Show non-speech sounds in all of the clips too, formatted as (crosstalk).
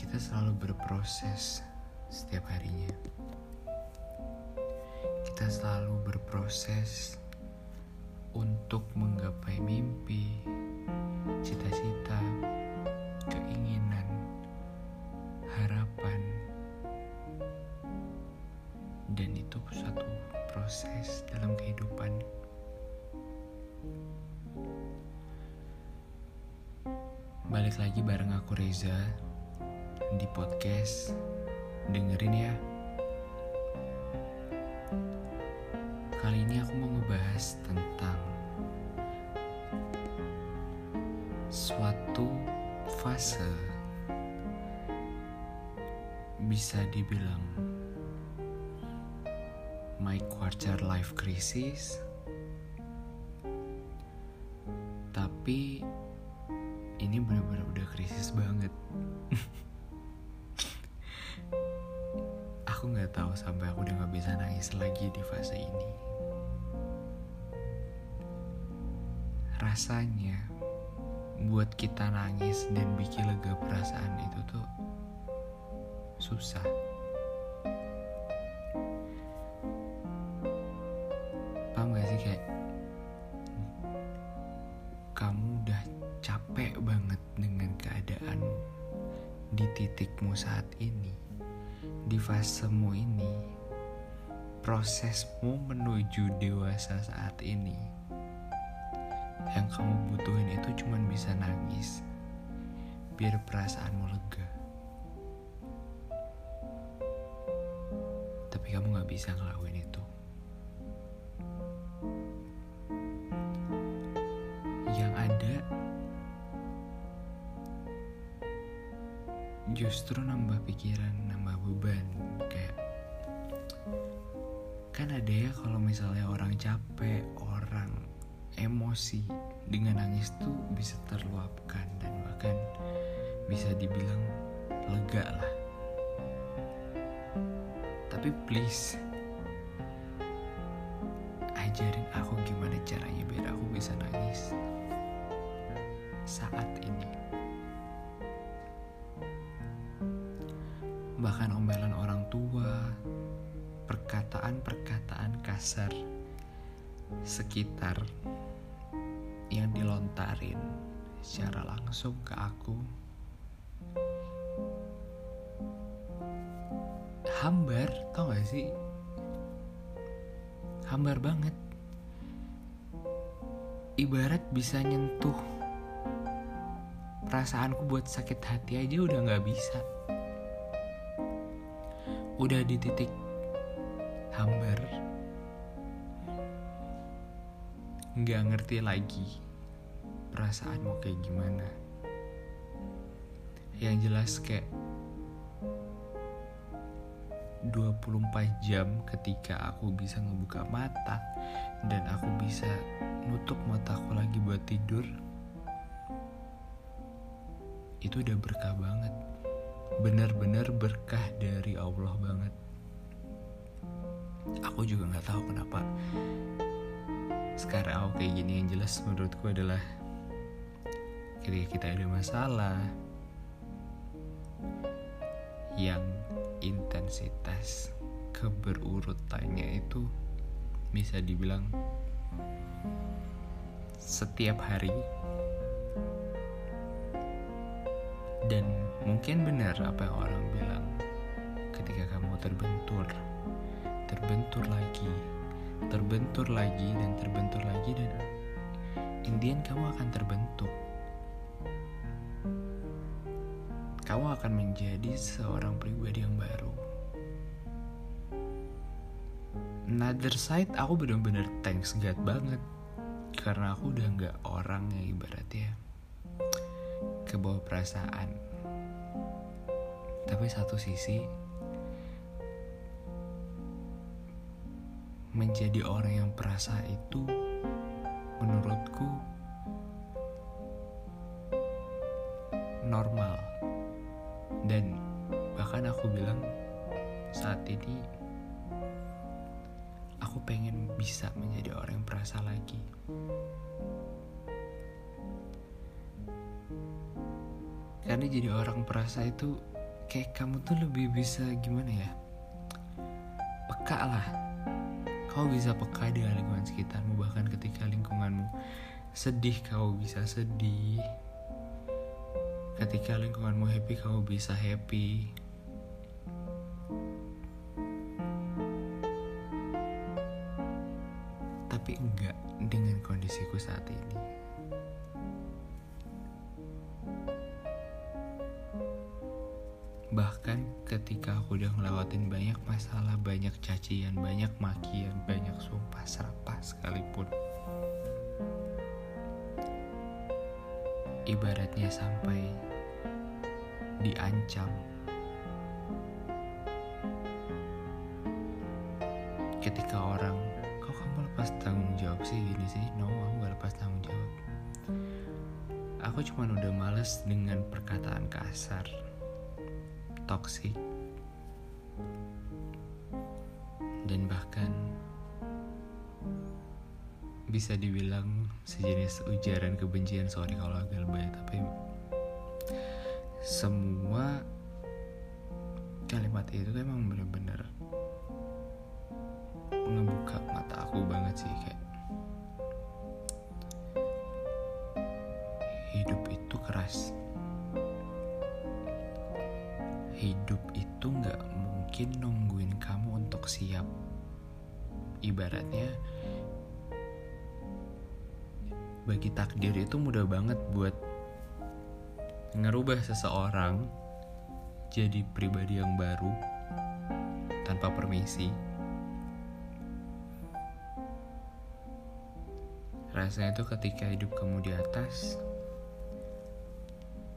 Kita selalu berproses setiap harinya. Kita selalu berproses untuk menggapai mimpi, cita-cita, keinginan, harapan, dan itu suatu proses dalam kehidupan. Balik lagi bareng aku Reza di podcast. Dengerin ya. Kali ini aku mau ngebahas tentang suatu fase bisa dibilang my quarter life crisis tapi susah. Paham gak sih kayak kamu udah capek banget dengan keadaan di titikmu saat ini di fasemu ini prosesmu menuju dewasa saat ini. Yang kamu butuhin itu cuma bisa nangis biar perasaanmu lega tapi kamu gak bisa ngelakuin itu yang ada justru nambah pikiran, nambah beban kayak kan ada ya kalau misalnya orang capek, orang emosi dengan nangis tuh bisa terluapkan dan bahkan bisa dibilang lega lah. Tapi please ajarin aku gimana caranya biar aku bisa nangis saat ini. Bahkan omelan orang tua, perkataan-perkataan kasar sekitar yang dilontarin secara langsung ke aku hambar tau gak sih? Hambar banget. Ibarat bisa nyentuh perasaanku buat sakit hati aja udah nggak bisa. Udah di titik hambar nggak ngerti lagi perasaanmu kayak gimana. Yang jelas kayak 24 jam ketika aku bisa ngebuka mata dan aku bisa nutup mataku lagi buat tidur itu udah berkah banget. Bener-bener berkah dari Allah banget. Aku juga nggak tahu kenapa sekarang aku kayak gini. Yang jelas menurutku adalah ketika kita ada masalah yang intensitas keberurutannya itu bisa dibilang setiap hari. Dan mungkin benar apa yang orang bilang ketika kamu terbentur terbentur lagi terbentur lagi dan terbentur lagi dan Indian kamu akan terbentuk. Kamu akan menjadi seorang pribadi yang baru another side aku bener-bener thanks God banget. Karena aku udah nggak orang yang ibaratnya. Ke bawah perasaan. Tapi satu sisi menjadi orang yang perasa itu menurutku normal. Dan bahkan aku bilang saat ini aku pengen bisa menjadi orang yang perasa lagi. Karena jadi orang perasa itu kayak kamu tuh lebih bisa gimana ya? Peka lah. Kau bisa peka dengan lingkungan sekitarmu bahkan ketika lingkunganmu sedih kau bisa sedih. Ketika lingkunganmu happy kau bisa happy. Saat ini. Bahkan ketika aku udah ngelewatin banyak masalah, banyak cacian, banyak makian, banyak sumpah serapah sekalipun. Ibaratnya sampai diancam. Ketika orang, kok kamu lepas tanggung jawab sih gini sih? No, Aku cuma udah males dengan perkataan kasar. Toksik dan bahkan bisa dibilang sejenis ujaran kebencian. Sorry kalau agak lebay tapi semua kalimat itu emang bener-bener ngebuka mata aku banget sih kayak keras hidup itu nggak mungkin nungguin kamu untuk siap. Ibaratnya bagi takdir itu mudah banget buat ngerubah seseorang jadi pribadi yang baru tanpa permisi. Rasanya itu ketika hidup kamu di atas,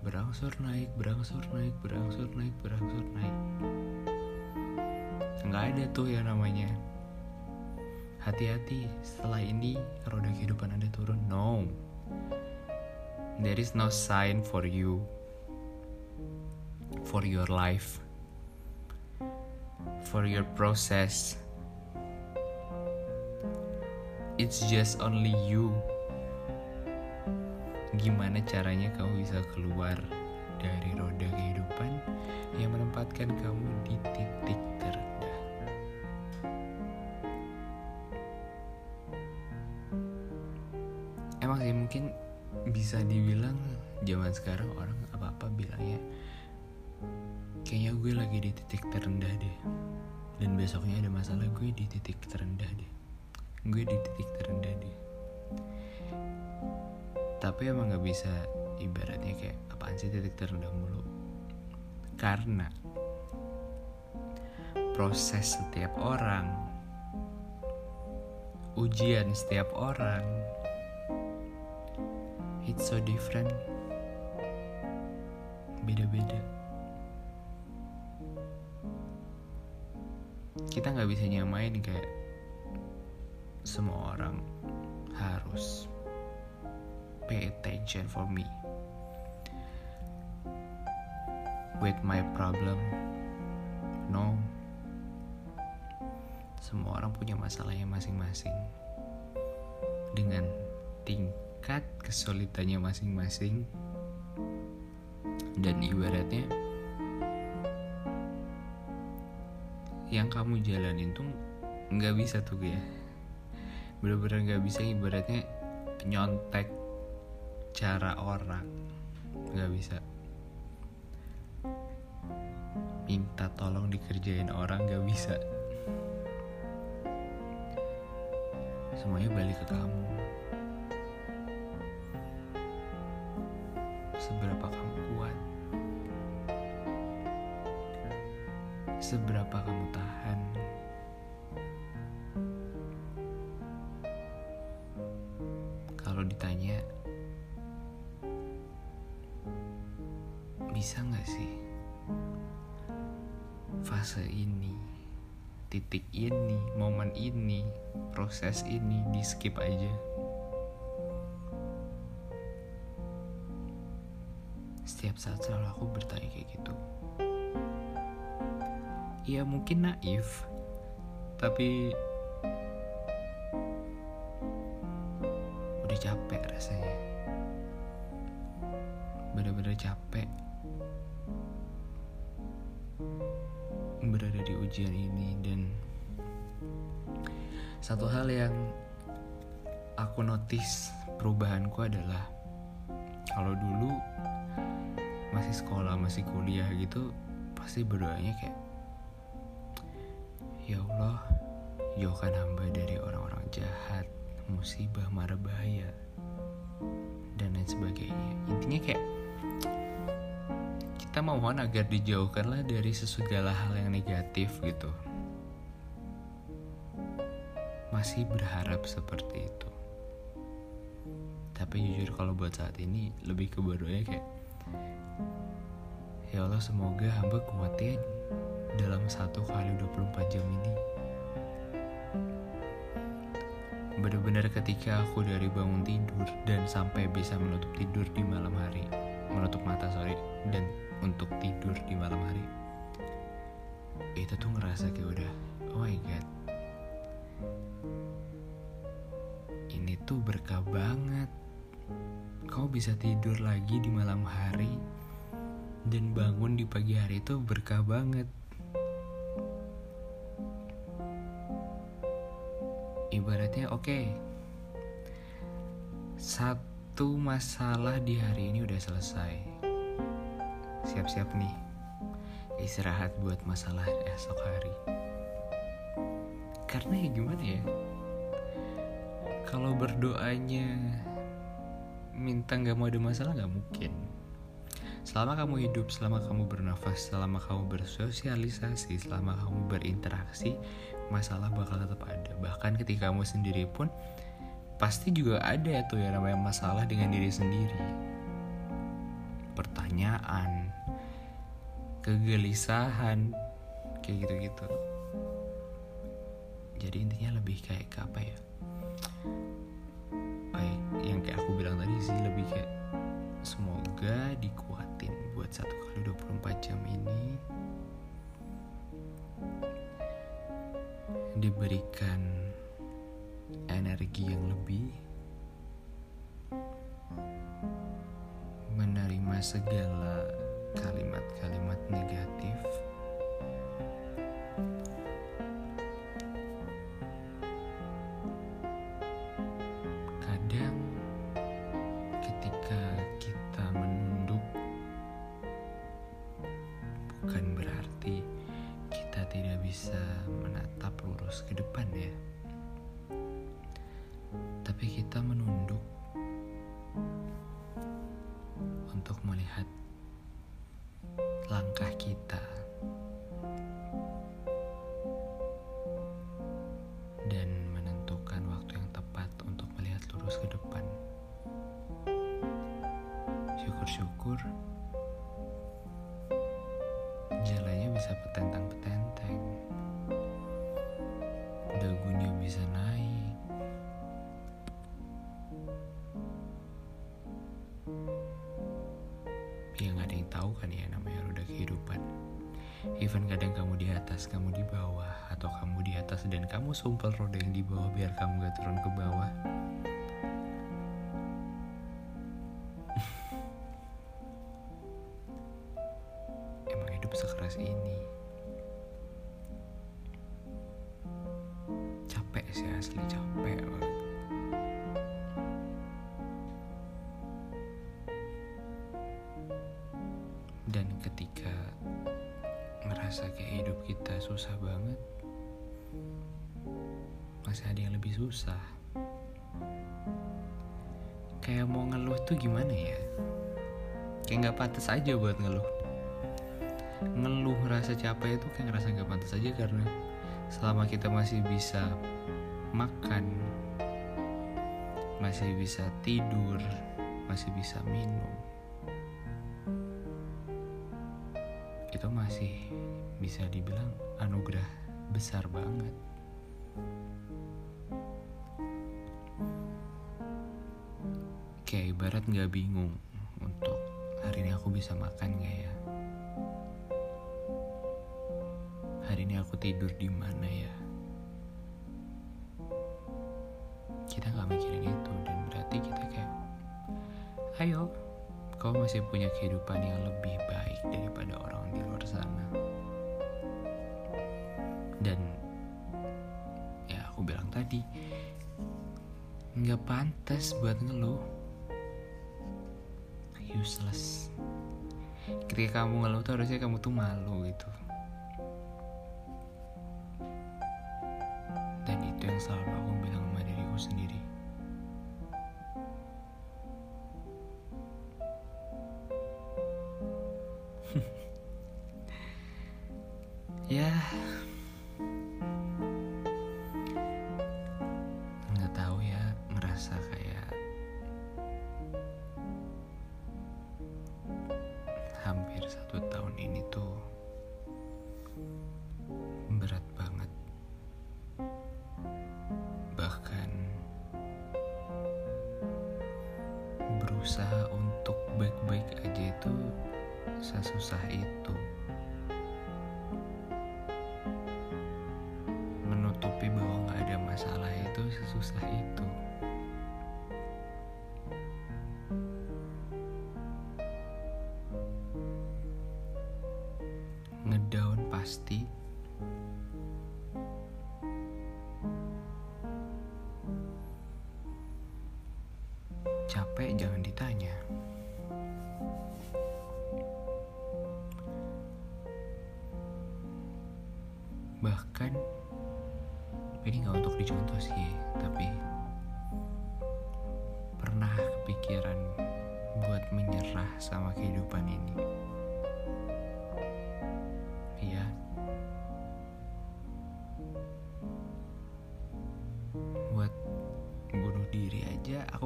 berangsur naik, berangsur naik, berangsur naik, berangsur naik. Nggak ada tuh yang namanya hati-hati setelah ini roda kehidupan anda turun. No, there is no sign for you, for your life, for your process. It's just only you gimana caranya kamu bisa keluar dari roda kehidupan yang menempatkan kamu di titik terendah. Emang sih mungkin bisa dibilang zaman sekarang orang apa-apa bilangnya kayaknya gue lagi di titik terendah deh dan besoknya ada masalah gue di titik terendah deh gue di titik terendah deh tapi emang nggak bisa ibaratnya kayak apaan sih titik terendah mulu? Karena proses setiap orang ujian setiap orang it's so different. Beda-beda. Kita nggak bisa nyamain kayak semua orang harus pay attention for me. With my problem. No, semua orang punya masalahnya masing-masing. Dengan tingkat kesulitannya masing-masing dan ibaratnya yang kamu jalanin tuh nggak bisa tuh ya bener-bener nggak bisa ibaratnya nyontek cara orang. Nggak bisa. Minta tolong dikerjain orang nggak bisa. Semuanya balik ke kamu. Seberapa kamu kuat? Seberapa kamu tahan bisa nggak sih fase ini titik ini momen ini proses ini di skip aja? Setiap saat selalu aku bertanya kayak gitu. Ya mungkin naif tapi aku notice perubahanku adalah kalau dulu masih sekolah masih kuliah gitu pasti berdoanya kayak ya Allah jauhkan hamba dari orang-orang jahat musibah mara bahaya dan lain sebagainya. Intinya kayak kita mohon agar dijauhkanlah dari segala hal yang negatif gitu. Masih berharap seperti itu tapi jujur kalau buat saat ini lebih ke berdoanya kayak ya Allah semoga hamba kuatin dalam satu kali 24 jam ini. Benar-benar ketika aku dari bangun tidur dan sampai bisa menutup tidur di malam hari menutup mata sorry dan untuk tidur di malam hari itu tuh ngerasa kayak udah oh my god. Ini tuh berkah banget kau bisa tidur lagi di malam hari dan bangun di pagi hari itu berkah banget. Ibaratnya oke okay, satu masalah di hari ini udah selesai. Siap-siap nih istirahat buat masalah esok hari. Karena ya gimana ya kalau berdoanya minta nggak mau ada masalah nggak mungkin. Selama kamu hidup selama kamu bernafas selama kamu bersosialisasi selama kamu berinteraksi masalah bakal tetap ada. Bahkan ketika kamu sendiri pun pasti juga ada tuh yang namanya masalah dengan diri sendiri. Pertanyaan kegelisahan kayak gitu-gitu. Jadi intinya lebih kayak ke apa ya? Baik yang kayak aku bilang buat satu kali 24 jam ini diberikan energi yang lebih menerima segala kalimat-kalimat negatif even kadang kamu di atas kamu di bawah atau kamu di atas dan kamu sumpel roda yang di bawah biar kamu gak turun ke bawah. (laughs) Emang hidup sekeras ini. Capek sih asli capek masih ada yang lebih susah. Kayak mau ngeluh tuh gimana ya? Kayak nggak pantas aja buat ngeluh. Ngeluh rasa capek itu kayak ngerasa nggak pantas aja karena selama kita masih bisa makan masih bisa tidur masih bisa minum itu masih bisa dibilang anugerah besar banget kayak ibarat nggak bingung untuk hari ini aku bisa makan nggak ya? Hari ini aku tidur di mana ya? Kita nggak mikirin itu dan berarti ayo kau masih punya kehidupan yang lebih baik daripada orang di luar sana. Dan ya aku bilang tadi nggak pantas buat ngeluh useless. Ketika kamu ngeluh tuh harusnya kamu tuh malu gitu. Dan itu yang selalu aku sesusah itu. Ngedown pasti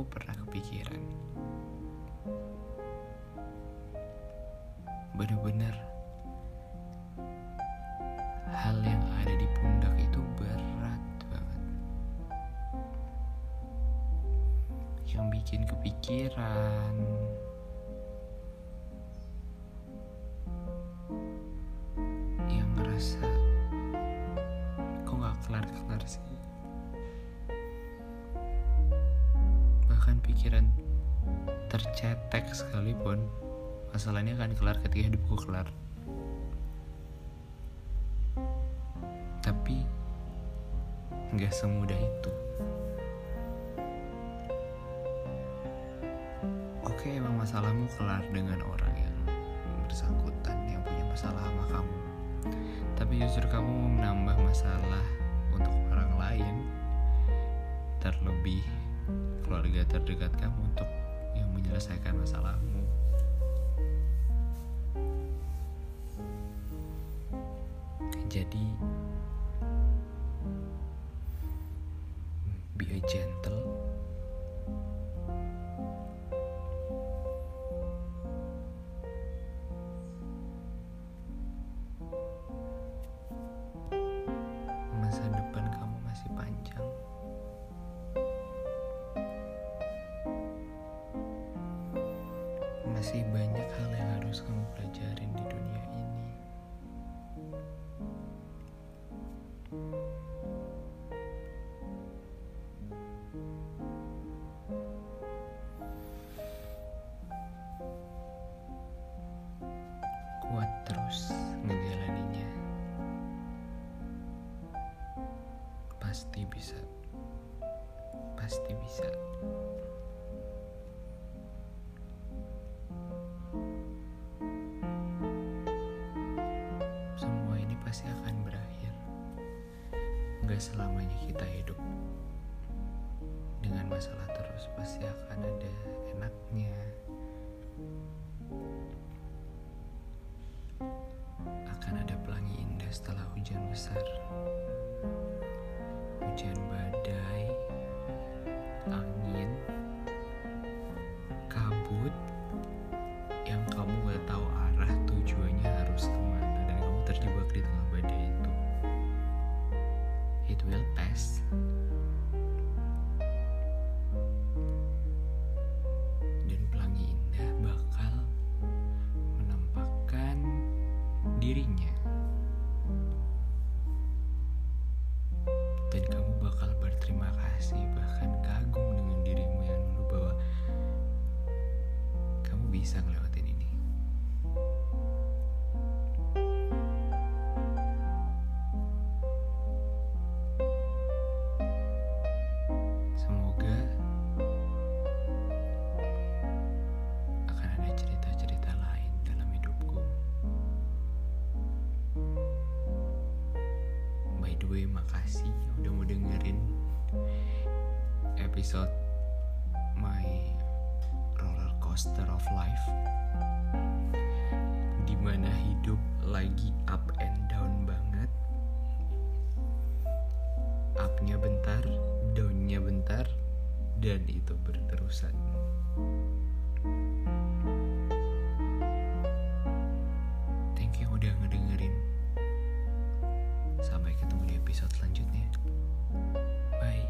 pernah kepikiran? Bener-bener hal yang ada di pundak itu berat banget. Yang bikin kepikiran masalahnya akan kelar ketika hidupku kelar. Tapi nggak semudah itu. Oke emang masalahmu kelar dengan orang yang bersangkutan yang punya masalah sama kamu. Tapi justru kamu mau menambah masalah untuk orang lain terlebih keluarga terdekat kamu untuk yang menyelesaikan masalahmu jadi bisa. Semua ini pasti akan berakhir. Nggak selamanya kita hidup. Dengan masalah terus pasti akan ada enaknya. Akan ada pelangi indah setelah hujan besar Верине. By the way, makasih udah mau dengerin episode my roller coaster of life. Di mana hidup lagi up and down banget. Upnya bentar downnya bentar dan itu berterusan. Thank you udah ngedengerin sampai ketemu di episode selanjutnya. Bye